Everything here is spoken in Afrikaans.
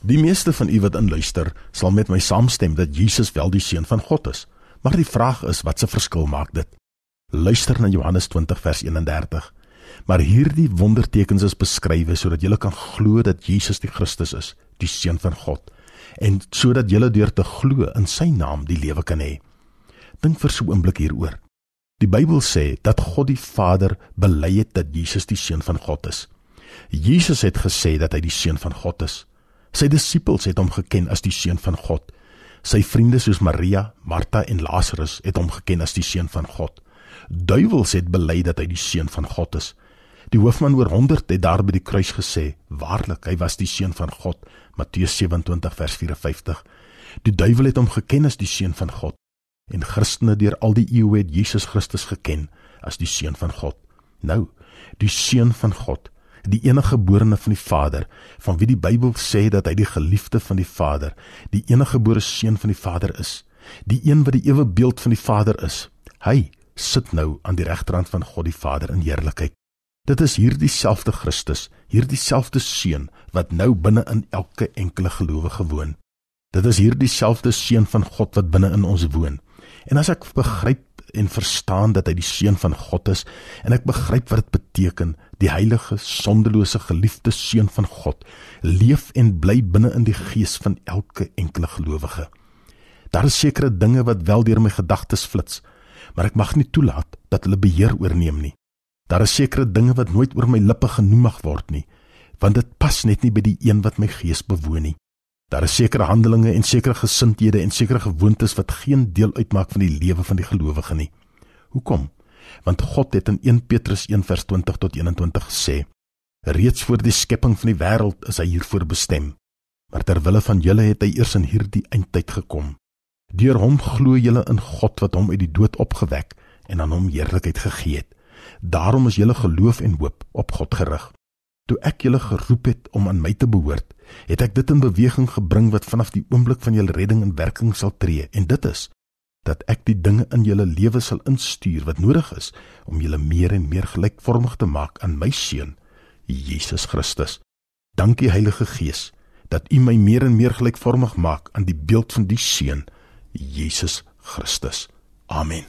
Die meeste van u wat inluister, sal met my saamstem dat Jesus wel die seun van God is. Maar die vraag is, wat se verskil maak dit? Luister na Johannes 20 vers 31. Maar hierdie wondertekens is beskrywe sodat julle kan glo dat Jesus die Christus is, die seun van God, en sodat julle deur te glo in sy naam die lewe kan hê. Dink vir so 'n oomblik hieroor. Die Bybel sê dat God die Vader bely het dat Jesus die seun van God is. Jesus het gesê dat hy die seun van God is. Sy disippels het hom geken as die seun van God. Sy vriende soos Maria, Martha en Lazarus het hom geken as die seun van God. Duiwels het bely dat hy die seun van God is. Die hoofman oor 100 het daar by die kruis gesê: "Waarlik, hy was die seun van God." Matteus 27 vers 54. Die duiwel het hom geken as die seun van God. En Christene deur al die eeue het Jesus Christus geken as die seun van God. Nou, die seun van God die enige geborene van die Vader, van wie die Bybel sê dat hy die geliefde van die Vader, die enige gebore seun van die Vader is, die een wat die ewe beeld van die Vader is. Hy sit nou aan die regterhand van God die Vader in heerlikheid. Dit is hierdie selfde Christus, hierdie selfde seun wat nou binne in elke enkele gelowige woon. Dit is hierdie selfde seun van God wat binne in ons woon. En as ek begryp en verstaan dat hy die seun van God is en ek begryp wat dit beteken die heilige sondelose geliefde seun van God leef en bly binne in die gees van elke enkele gelowige daar is sekere dinge wat wel deur my gedagtes flits maar ek mag nie toelaat dat hulle beheer oorneem nie daar is sekere dinge wat nooit oor my lippe genoem mag word nie want dit pas net nie by die een wat my gees bewoon nie Daar is sekere handelinge en sekere gesindhede en sekere gewoontes wat geen deel uitmaak van die lewe van die gelowige nie. Hoekom? Want God het in 1 Petrus 1:20 tot 21 gesê: Reeds voor die skepping van die wêreld is hy hiervoor bestem. Maar ter wille van julle het hy eers in hierdie eindtyd gekom. Deur hom glo julle in God wat hom uit die dood opgewek en aan hom heerlikheid gegee het. Daarom is julle geloof en hoop op God gerig. Toe ek julle geroep het om aan my te behoort, het ek dit in beweging gebring wat vanaf die oomblik van julle redding in werking sal tree en dit is dat ek die dinge in julle lewe sal instuur wat nodig is om julle meer en meer gelykvormig te maak aan my seun Jesus Christus. Dankie Heilige Gees dat U my meer en meer gelykvormig maak aan die beeld van die seun Jesus Christus. Amen.